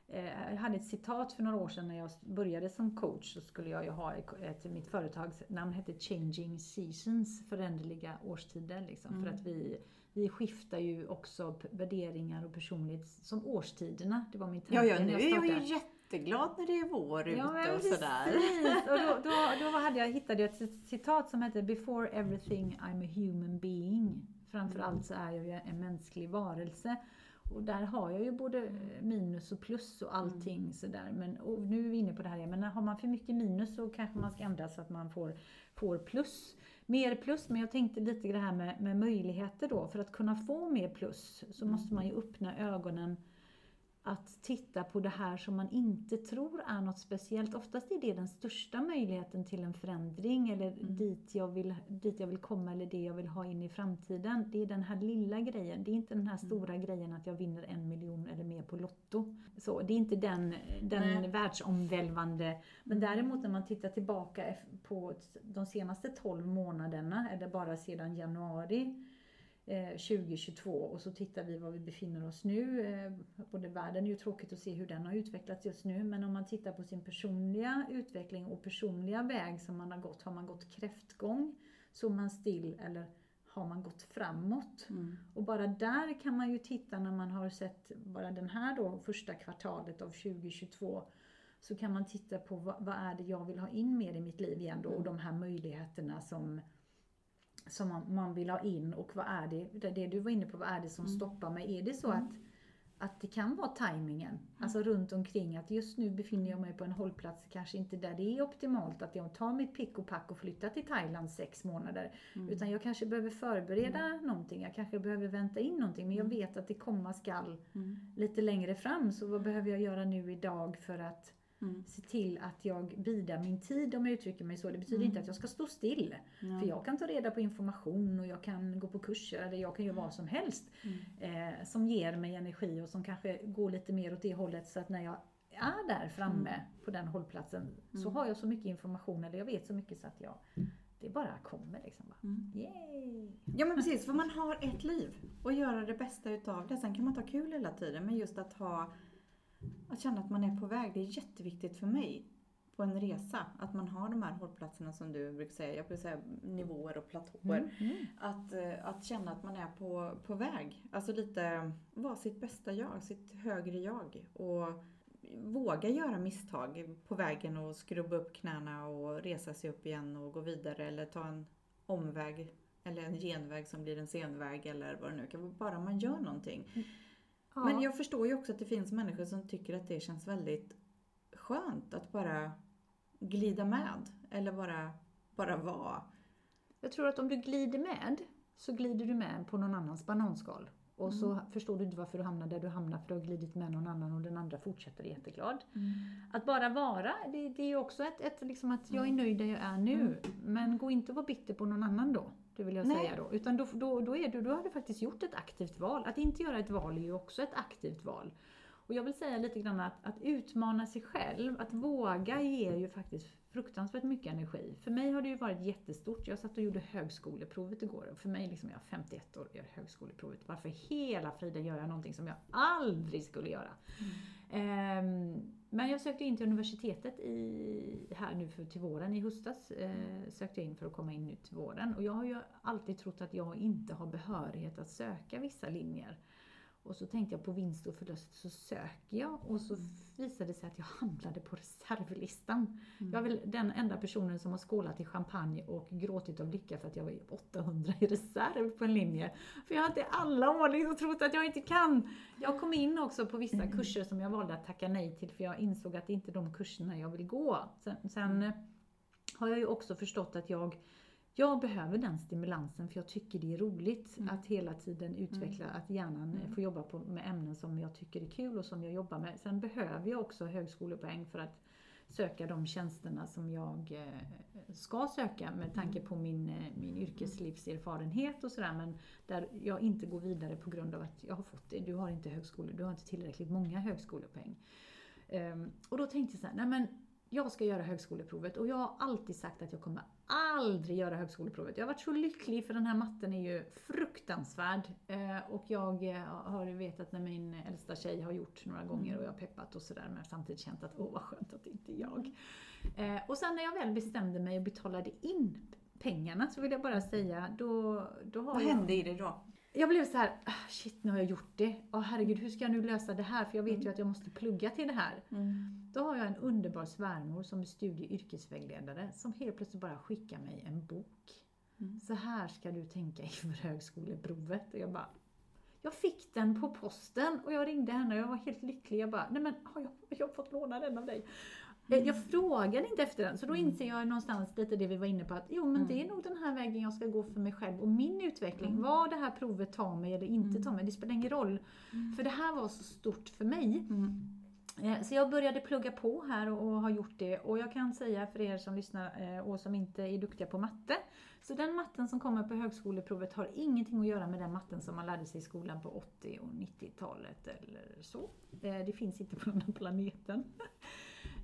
eh, jag hade ett citat för några år sedan när jag började som coach så skulle jag ju ha ett, mitt företagsnamn hette Changing Seasons, föränderliga årstider liksom. För Mm. att vi, vi skiftar ju också värderingar och personlighet som årstiderna. Det var min tanke Ja, ja, när nu jag är jag startade. ju jätteglad när det är vår ute Ja, men och sådär. Och då, då, då hade jag, hittade jag ett citat som hette Before everything I'm a human being. Framförallt så är jag ju en mänsklig varelse. Och där har jag ju både minus och plus och allting sådär. Men och nu är vi inne på det här igen, men har man för mycket minus så kanske man ska ändra så att man får, får plus. Mer plus, men jag tänkte lite det här med, med möjligheter då. För att kunna få mer plus så måste man ju öppna ögonen att titta på det här som man inte tror är något speciellt. Oftast är det den största möjligheten till en förändring eller dit, jag vill, dit jag vill komma eller det jag vill ha in i framtiden. Det är den här lilla grejen. Det är inte den här stora grejen att jag vinner en miljon eller mer på Lotto. Så, det är inte den, den Nej. världsomvälvande. Men däremot när man tittar tillbaka på de senaste 12 månaderna eller bara sedan januari 2022 och så tittar vi var vi befinner oss nu. Eh, Både världen är ju tråkigt att se hur den har utvecklats just nu men om man tittar på sin personliga utveckling och personliga väg som man har gått. Har man gått kräftgång? Står man still eller har man gått framåt? Mm. Och bara där kan man ju titta när man har sett bara den här då första kvartalet av 2022 så kan man titta på vad, vad är det jag vill ha in mer i mitt liv igen då och de här möjligheterna som som man, man vill ha in och vad är det, det, du var inne på, vad är det som stoppar mig? Är det så att, att det kan vara tajmingen, alltså runt omkring att just nu befinner jag mig på en hållplats, kanske inte där det är optimalt att jag tar mitt pick och pack och flyttar till Thailand sex månader. Utan jag kanske behöver förbereda någonting, jag kanske behöver vänta in någonting, men jag vet att det komma skall lite längre fram. Så vad behöver jag göra nu idag för att Mm. se till att jag bidar min tid om jag uttrycker mig så. Det betyder inte att jag ska stå still. För jag kan ta reda på information och jag kan gå på kurser eller jag kan göra vad som helst. Eh, som ger mig energi och som kanske går lite mer åt det hållet så att när jag är där framme på den hållplatsen så har jag så mycket information eller jag vet så mycket så att jag det bara kommer liksom. Bara. Yay! Ja men precis, för man har ett liv och göra det bästa utav det. Sen kan man ta kul hela tiden, men just att ha att känna att man är på väg, det är jätteviktigt för mig på en resa. Att man har de här hållplatserna som du brukar säga, jag brukar säga nivåer och platåer. Mm. Att, eh, att känna att man är på, på väg. Alltså lite vara sitt bästa jag, sitt högre jag. Och våga göra misstag på vägen och skrubba upp knäna och resa sig upp igen och gå vidare eller ta en omväg eller en genväg som blir en senväg eller vad det nu kan vara. Bara man gör någonting. Ja. Men jag förstår ju också att det finns människor som tycker att det känns väldigt skönt att bara glida med. Eller bara, bara vara. Jag tror att om du glider med så glider du med på någon annans bananskal. Och så förstår du inte varför du hamnar där du hamnar för du har glidit med någon annan och den andra fortsätter jätteglad. Att bara vara, det, det är också ett, ett liksom att jag är nöjd där jag är nu. Men gå inte och var bitter på någon annan då. Det vill jag Nej. säga då. Utan då, då, då, är du, då har du faktiskt gjort ett aktivt val. Att inte göra ett val är ju också ett aktivt val. Och jag vill säga lite grann att, att utmana sig själv, att våga ger ju faktiskt fruktansvärt mycket energi. För mig har det ju varit jättestort. Jag satt och gjorde högskoleprovet igår. Och för mig, liksom, jag är 51 år och gör högskoleprovet. Varför hela friden gör jag någonting som jag aldrig skulle göra? Ehm, men jag sökte in till universitetet i, här nu för, till våren, i höstas. Eh, sökte jag in för att komma in nu till våren. Och jag har ju alltid trott att jag inte har behörighet att söka vissa linjer. Och så tänkte jag på vinst och förlust så söker jag och så visade det sig att jag hamnade på reservlistan. Jag är väl den enda personen som har skålat i champagne och gråtit av lycka för att jag var 800 i reserv på en linje. För jag hade i alla år liksom trott att jag inte kan. Jag kom in också på vissa kurser som jag valde att tacka nej till för jag insåg att det inte är de kurserna jag vill gå. Sen, sen eh, har jag ju också förstått att jag jag behöver den stimulansen för jag tycker det är roligt att hela tiden utveckla, att hjärnan eh, får jobba på, med ämnen som jag tycker är kul och som jag jobbar med. Sen behöver jag också högskolepoäng för att söka de tjänsterna som jag eh, ska söka med tanke på min, eh, min yrkeslivserfarenhet och sådär. Men där jag inte går vidare på grund av att jag har fått det. Du har inte högskole, du har inte tillräckligt många högskolepoäng. Ehm, och då tänkte jag så här, nej men jag ska göra högskoleprovet och jag har alltid sagt att jag kommer aldrig göra högskoleprovet. Jag har varit så lycklig för den här matten är ju fruktansvärd. Eh, och jag eh, har vetat när min äldsta tjej har gjort några gånger och jag har peppat och sådär men samtidigt känt att åh vad skönt att det inte är jag. Eh, och sen när jag väl bestämde mig och betalade in pengarna så vill jag bara säga, då, då har Vad jag... hände i dig då? Jag blev så här, "Ah, shit nu har jag gjort det. Åh herregud, hur ska jag nu lösa det här? För jag vet ju att jag måste plugga till det här. Då har jag en underbar svärmor som är studie och yrkesvägledare som helt plötsligt bara skickar mig en bok. Så här ska du tänka inför högskoleprovet. Och jag bara, jag fick den på posten och jag ringde henne och jag var helt lycklig. Jag bara, nej men har jag, jag har fått låna den av dig? Eh, Jag frågade inte efter den, så då inser jag någonstans lite det vi var inne på att jo men det är nog den här vägen jag ska gå för mig själv och min utveckling. Vad det här provet tar mig eller inte tar mig, det spelar ingen roll. För det här var så stort för mig. Eh, Så jag började plugga på här och och har gjort det och jag kan säga för er som lyssnar eh, och som inte är duktiga på matte. Så den matten som kommer på högskoleprovet har ingenting att göra med den matten som man lärde sig i skolan på 80 och 90-talet eller så. Eh, Det finns inte på den här planeten.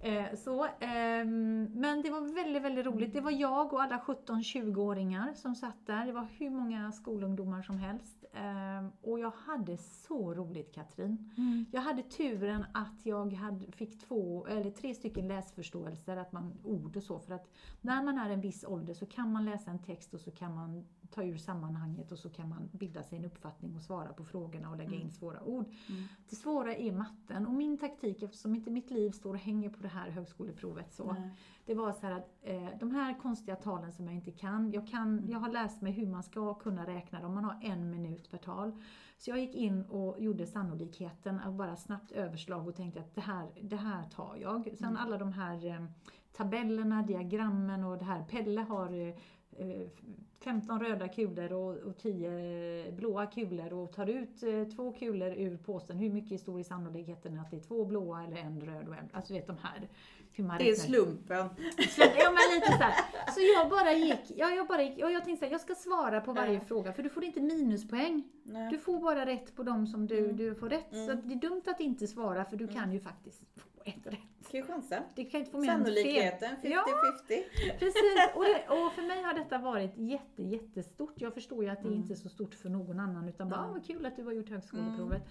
Eh, så, ehm, men det var väldigt, väldigt roligt. Det var jag och alla 17-20-åringar som satt där. Det var hur många skolungdomar som helst. Ehm, och jag hade så roligt Katrin. Mm. Jag hade turen att jag hade, fick två, eller tre stycken läsförståelser, att man, ord och så. För att när man är en viss ålder så kan man läsa en text och så kan man ta ur sammanhanget och så kan man bilda sig en uppfattning och svara på frågorna och lägga in svåra ord. Mm. Det svåra är matten och min taktik, eftersom inte mitt liv står och hänger på det här högskoleprovet så, Nej. det var så att eh, de här konstiga talen som jag inte kan jag, kan, jag har läst mig hur man ska kunna räkna dem, man har en minut per tal. Så jag gick in och gjorde sannolikheten av bara snabbt överslag och tänkte att det här, det här tar jag. Sen alla de här eh, tabellerna, diagrammen och det här. Pelle har eh, eh, 15 röda kulor och, och 10 blåa kulor och tar ut eh, två kulor ur påsen. Hur mycket är stor i sannolikheten att det är två blåa eller en röd och en... Alltså du vet de här. Det är slumpen. Ja men lite så här. Så jag bara gick, ja, jag bara gick, och jag tänkte så här, jag ska svara på varje Ja. fråga för du får inte minuspoäng. Nej. Du får bara rätt på de som du, Mm. du får rätt. Så Mm. att det är dumt att inte svara för du kan ju faktiskt få ett rätt. Ska vi chansa? Du kan inte få fel. Sannolikheten 50-50. Ja. Precis, och, det, och för mig har detta varit jätte, jättestort. Jag förstår ju att det Mm. inte är så stort för någon annan utan bara, ah, vad kul att du har gjort högskoleprovet.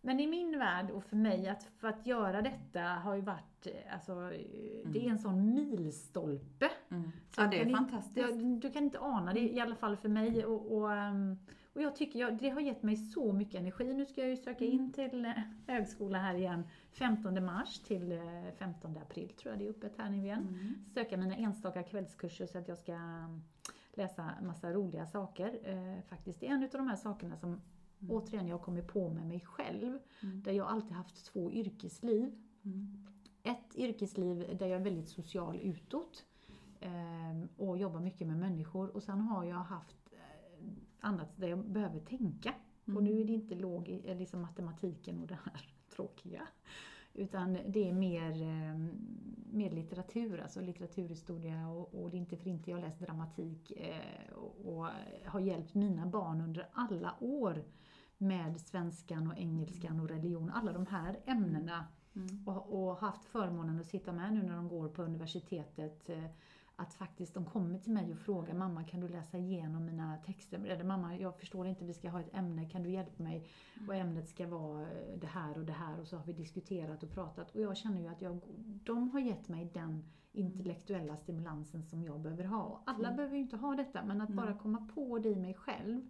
Men i min värld och för mig, att för att göra detta har ju varit, alltså, eh, det är en sån milstolpe. Mm. Så Ja, det är kan fantastiskt. Inte, du kan inte ana det, i alla fall för mig. Och, och, ehm, och jag tycker jag, det har gett mig så mycket energi. Nu ska jag ju söka Mm. in till eh, högskola här igen 15 mars till eh, 15 april tror jag det är öppet här nu igen. Mm. Söka mina enstaka kvällskurser så att jag ska mm, läsa massa roliga saker. Eh, faktiskt, det är en av de här sakerna som återigen jag kommer på med mig själv. Mm. Där jag alltid haft två yrkesliv. Mm. Ett yrkesliv där jag är väldigt social utåt ehm, och jobbar mycket med människor. Och sen har jag haft eh, annat där jag behöver tänka. Mm. Och nu är det inte låg, eh, liksom matematiken och det här tråkiga. Utan det är mer, eh, mer litteratur, alltså litteraturhistoria och, och det är inte för inte jag har läst dramatik eh, och, och har hjälpt mina barn under alla år med svenskan och engelskan och religion, alla de här ämnena Mm. och, och haft förmånen att sitta med nu när de går på universitetet. Att faktiskt de kommer till mig och frågar mamma kan du läsa igenom mina texter? Eller mamma jag förstår inte, vi ska ha ett ämne, kan du hjälpa mig? Och ämnet ska vara eh, det här och det här och så har vi diskuterat och pratat. Och jag känner ju att jag, de har gett mig den intellektuella stimulansen som jag behöver ha. Och alla Mm. behöver ju inte ha detta, men att Mm. bara komma på det i mig själv.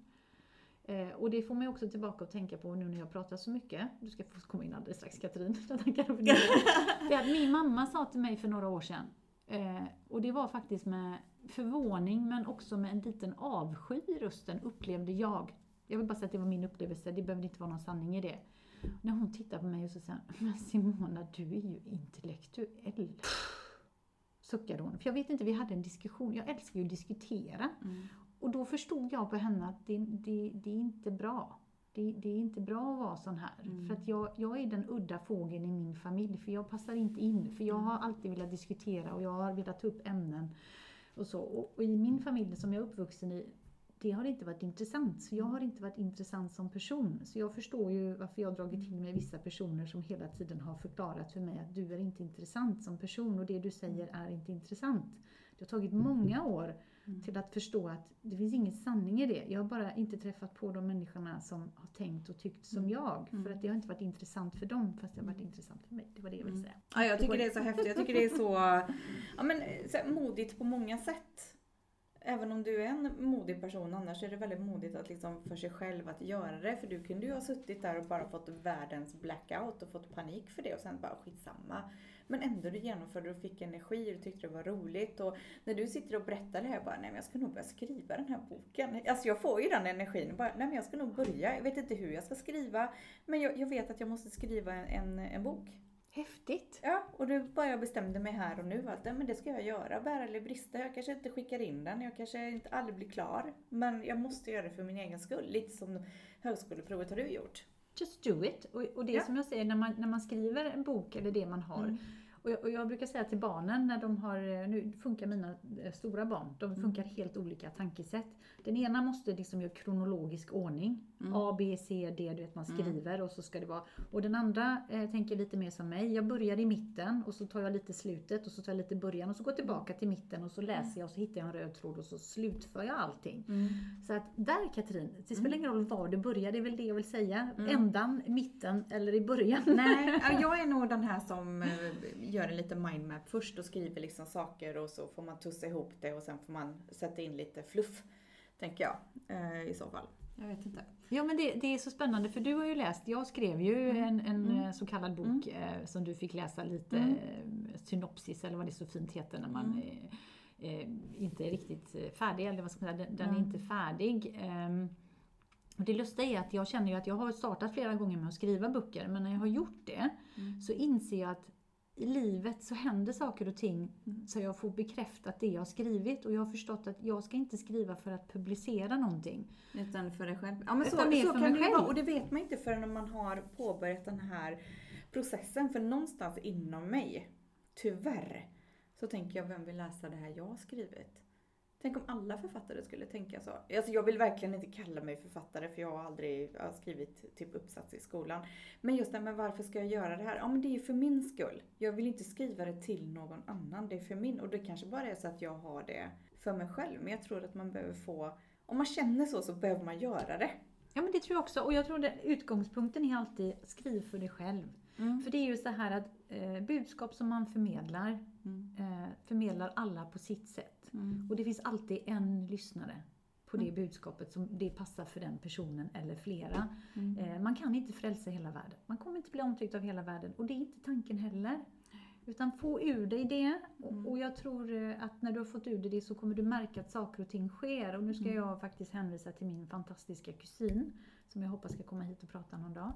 Eh, och det får mig också tillbaka att tänka på nu när jag pratar så mycket. Du ska få komma in alldeles strax Katrin. Det. att min mamma sa till mig för några år sedan, eh, och det var faktiskt med förvåning men också med en liten avsky i rösten upplevde jag. Jag vill bara säga att det var min upplevelse, det behövde inte vara någon sanning i det. När hon tittar på mig och så säger hon, men Simona du är ju intellektuell. Suckade hon. För jag vet inte, vi hade en diskussion, jag älskar ju att diskutera. Mm. Och då förstod jag på henne att det, det, det är inte bra. Det, det är inte bra att vara sån här. Mm. För att jag, jag är den udda fågeln i min familj, för jag passar inte in. För jag har alltid velat diskutera och jag har velat ta upp ämnen. Och, så. Och, och i min familj som jag är uppvuxen i, det har inte varit intressant. Så jag har inte varit intressant som person. Så jag förstår ju varför jag har dragit till mig vissa personer som hela tiden har förklarat för mig att du är inte intressant som person och det du säger är inte intressant. Det har tagit många år Mm. till att förstå att det finns ingen sanning i det. Jag har bara inte träffat på de människorna som har tänkt och tyckt som jag. För Mm. att det har inte varit intressant för dem fast det har varit intressant för mig. Det var det jag ville Mm. säga. Ja, jag tycker det är så häftigt. Jag tycker det är så, ja, men, så modigt på många sätt. Även om du är en modig person annars är det väldigt modigt att liksom för sig själv att göra det. För du kunde ju ha suttit där och bara fått världens blackout och fått panik för det och sen bara skitsamma. Men ändå du genomförde och fick energi och du tyckte det var roligt. Och när du sitter och berättar det här bara, nej men jag ska nog börja skriva den här boken. Alltså jag får ju den energin. Bara, nej men jag ska nog börja. Jag vet inte hur jag ska skriva. Men jag, jag vet att jag måste skriva en, en, en bok. Häftigt! Ja, och då bara jag bestämde mig här och nu att men det ska jag göra, bära eller brista. Jag kanske inte skickar in den, jag kanske inte aldrig blir klar. Men jag måste göra det för min egen skull, lite som högskoleprovet har du gjort. Just do it! Och, och det Ja. som jag säger, när man, när man skriver en bok eller det man har Mm. Och jag, och jag brukar säga till barnen när de har, eh, nu funkar mina eh, stora barn, de funkar helt olika tankesätt. Den ena måste liksom göra kronologisk ordning. A, B, C, D, du vet man skriver och så ska det vara. Och den andra eh, tänker lite mer som mig. Jag börjar i mitten och så tar jag lite slutet och så tar jag lite början och så går jag tillbaka till mitten och så läser jag och så hittar jag en röd tråd och så slutför jag allting. Så att där Katrin, det spelar ingen roll var du börjar, det är väl det jag vill säga. Ändan, mitten eller i början. Nej, ja, jag är nog den här som eh, gör en liten mindmap först och skriver liksom saker och så får man tussa ihop det och sen får man sätta in lite fluff. Tänker jag eh, i så fall. Jag vet inte. Ja men det, det är så spännande för du har ju läst, jag skrev ju en, en eh, så kallad bok eh, som du fick läsa lite eh, synopsis eller vad det så fint heter när man eh, eh, inte är riktigt färdig, eller vad ska man säga, den, den är inte färdig. Ehm, och det lustiga är att jag känner ju att jag har startat flera gånger med att skriva böcker, men när jag har gjort det så inser jag att i livet så händer saker och ting så jag får bekräftat det jag har skrivit och jag har förstått att jag ska inte skriva för att publicera någonting. Utan för dig själv. Ja men så, Utan mer så för kan mig själv. vara och det vet man inte förrän man har påbörjat den här processen. För någonstans inom mig, tyvärr, så tänker jag vem vill läsa det här jag har skrivit? Tänk om alla författare skulle tänka så. Alltså jag vill verkligen inte kalla mig författare för jag har aldrig jag har skrivit typ uppsats i skolan. Men just det, men varför ska jag göra det här? Ja men det är för min skull. Jag vill inte skriva det till någon annan, det är för min. Och det kanske bara är så att jag har det för mig själv. Men jag tror att man behöver få, om man känner så så behöver man göra det. Ja men det tror jag också och jag tror att utgångspunkten är alltid skriv för dig själv. För det är ju så här att eh, budskap som man förmedlar eh, förmedlar alla på sitt sätt. Och det finns alltid en lyssnare på det budskapet som det passar för den personen eller flera. Eh, man kan inte frälsa hela världen. Man kommer inte bli omtyckt av hela världen och det är inte tanken heller. Utan få ur dig det och, och jag tror eh, att när du har fått ur dig det så kommer du märka att saker och ting sker. Och nu ska jag faktiskt hänvisa till min fantastiska kusin som jag hoppas ska komma hit och prata någon dag.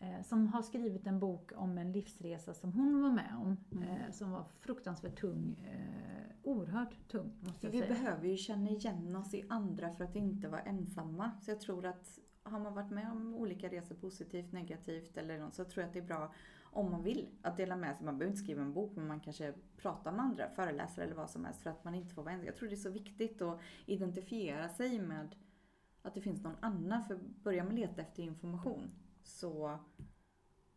Eh, som har skrivit en bok om en livsresa som hon var med om. Eh, som var fruktansvärt tung. Eh, oerhört tung måste jag vi säga. behöver ju känna igen oss i andra för att inte vara ensamma. Så jag tror att har man varit med om olika resor, positivt, negativt eller något, så tror jag att det är bra om man vill att dela med sig. Man behöver inte skriva en bok, men man kanske pratar med andra, föreläsare eller vad som helst för att man inte får vara ensam. Jag tror det är så viktigt att identifiera sig med att det finns någon annan. För börjar man leta efter information så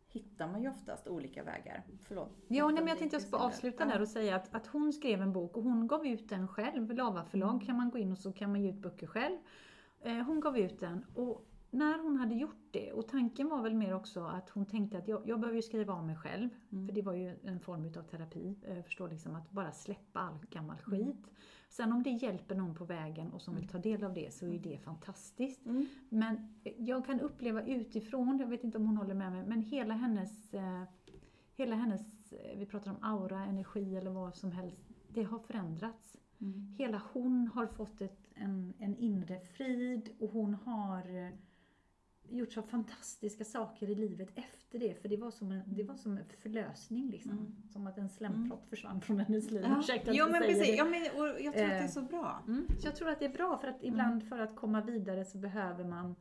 hittar man ju oftast olika vägar. Förlåt. Ja, nej, men jag tänkte jag ska avsluta där och säga att, att hon skrev en bok och hon gav ut den själv. Lava förlag kan man gå in och så kan man ge ut böcker själv. Eh, hon gav ut den och när hon hade gjort det, och tanken var väl mer också att hon tänkte att jag, jag behöver ju skriva av mig själv. För det var ju en form utav terapi. Eh, Jag förstår liksom att bara släppa all gammal skit. Sen om det hjälper någon på vägen och som vill ta del av det så är det fantastiskt. Mm. Men jag kan uppleva utifrån, jag vet inte om hon håller med mig, men hela hennes, eh, hela hennes, eh, vi pratar om aura, energi eller vad som helst, det har förändrats. Mm. Hela hon har fått ett, en, en inre frid och hon har eh, gjort så fantastiska saker i livet efter det. För det var som en, det var som en förlösning liksom. Mm. Som att en slempropp försvann från hennes liv. Ja, Ursäkta jo, men precis. det. Ja, men, och jag tror att det är Eh, så bra. Mm. Så jag tror att det är bra för att ibland för att komma vidare så behöver man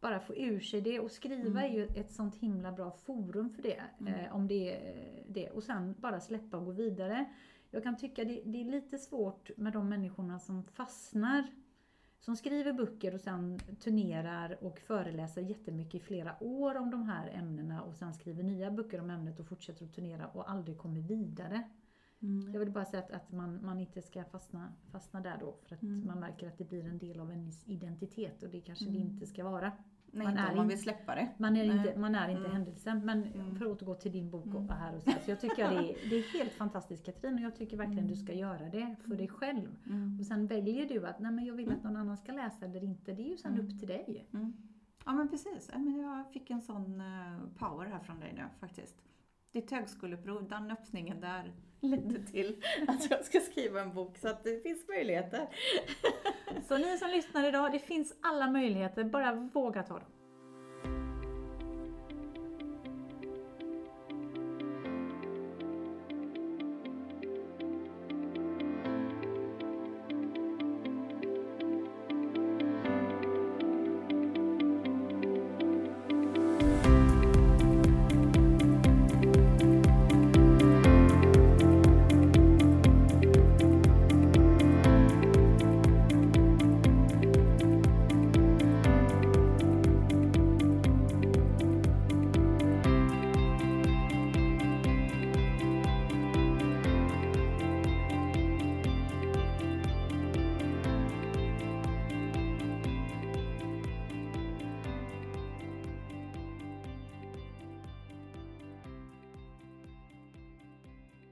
bara få ur sig det och skriva är ju ett sånt himla bra forum för det. Eh, om det är det. Och sen bara släppa och gå vidare. Jag kan tycka det, det är lite svårt med de människorna som fastnar som skriver böcker och sen turnerar och föreläser jättemycket i flera år om de här ämnena och sen skriver nya böcker om ämnet och fortsätter att turnera och aldrig kommer vidare. Jag vill bara säga att, att man, man inte ska fastna, fastna där då för att man märker att det blir en del av ens identitet och det kanske det inte ska vara. Nej, man är man vill släppa det. Man är inte, man är inte Mm. händelsen. Men för att återgå till din bok och här och så, här, så jag tycker det är, det är helt fantastiskt Katrin och jag tycker verkligen du ska göra det för dig själv. Mm. Och sen väljer du att nej, men jag vill att någon annan ska läsa eller inte. Det är ju sen upp till dig. Mm. Ja men precis. Jag fick en sån eh, power här från dig nu faktiskt. Ditt högskoleprov, den öppningen där ledde till att jag ska skriva en bok. Så att det finns möjligheter. Så ni som lyssnar idag, det finns alla möjligheter, bara våga ta dem.